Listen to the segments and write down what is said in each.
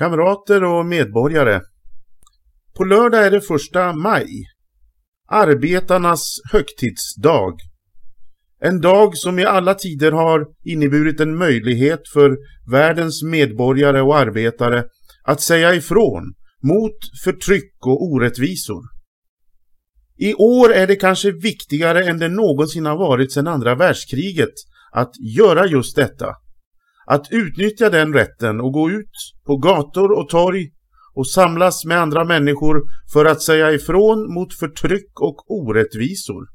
Kamrater och medborgare. På lördag är det första maj. Arbetarnas högtidsdag. En dag som i alla tider har inneburit en möjlighet för världens medborgare och arbetare att säga ifrån mot förtryck och orättvisor. I år är det kanske viktigare än det någonsin har varit sedan andra världskriget att göra just detta. Att utnyttja den rätten och gå ut på gator och torg och samlas med andra människor för att säga ifrån mot förtryck och orättvisor.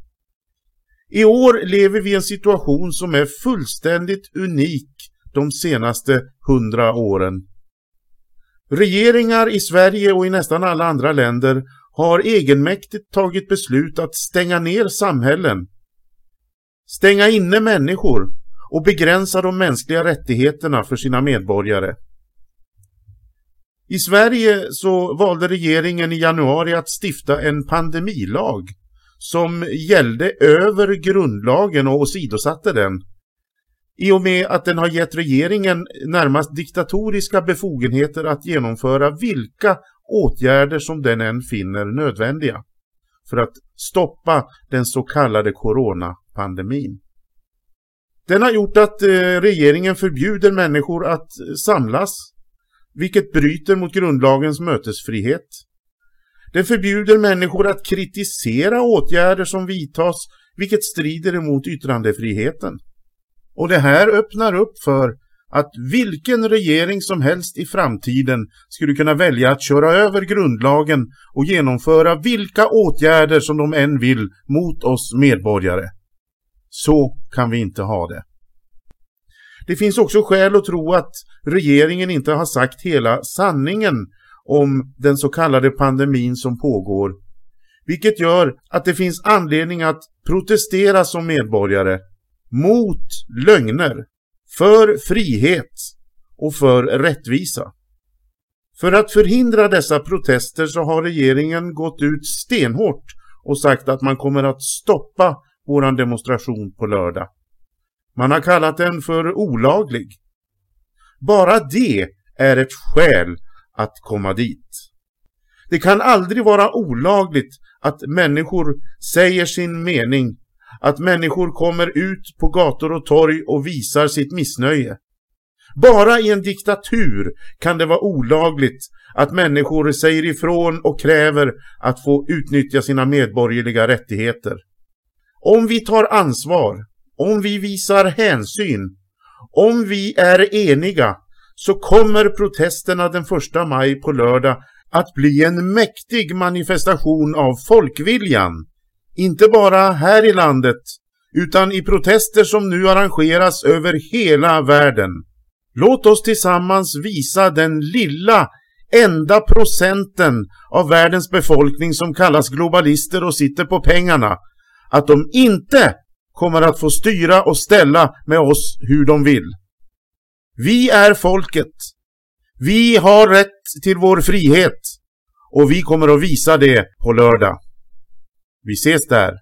I år lever vi i en situation som är fullständigt unik de senaste hundra åren. Regeringar i Sverige och i nästan alla andra länder har egenmäktigt tagit beslut att stänga ner samhällen, stänga inne människor och begränsa de mänskliga rättigheterna för sina medborgare. I Sverige så valde regeringen i januari att stifta en pandemilag som gällde över grundlagen och åsidosatte den. I och med att den har gett regeringen närmast diktatoriska befogenheter att genomföra vilka åtgärder som den än finner nödvändiga för att stoppa den så kallade coronapandemin. Den har gjort att eh, regeringen förbjuder människor att eh, samlas, vilket bryter mot grundlagens mötesfrihet. Den förbjuder människor att kritisera åtgärder som vidtas, vilket strider emot yttrandefriheten. Och det här öppnar upp för att vilken regering som helst i framtiden skulle kunna välja att köra över grundlagen och genomföra vilka åtgärder som de än vill mot oss medborgare. Så kan vi inte ha det. Det finns också skäl att tro att regeringen inte har sagt hela sanningen om den så kallade pandemin som pågår, vilket gör att det finns anledning att protestera som medborgare mot lögner, för frihet och för rättvisa. För att förhindra dessa protester så har regeringen gått ut stenhårt och sagt att man kommer att stoppa våran demonstration på lördag. Man har kallat den för olaglig. Bara det är ett skäl att komma dit. Det kan aldrig vara olagligt att människor säger sin mening, att människor kommer ut på gator och torg och visar sitt missnöje. Bara i en diktatur kan det vara olagligt att människor säger ifrån och kräver att få utnyttja sina medborgerliga rättigheter. Om vi tar ansvar, om vi visar hänsyn, om vi är eniga så kommer protesterna den 1 maj på lördag att bli en mäktig manifestation av folkviljan. Inte bara här i landet utan i protester som nu arrangeras över hela världen. Låt oss tillsammans visa den lilla, enda procenten av världens befolkning som kallas globalister och sitter på pengarna att de inte kommer att få styra och ställa med oss hur de vill. Vi är folket. Vi har rätt till vår frihet och vi kommer att visa det på lördag. Vi ses där.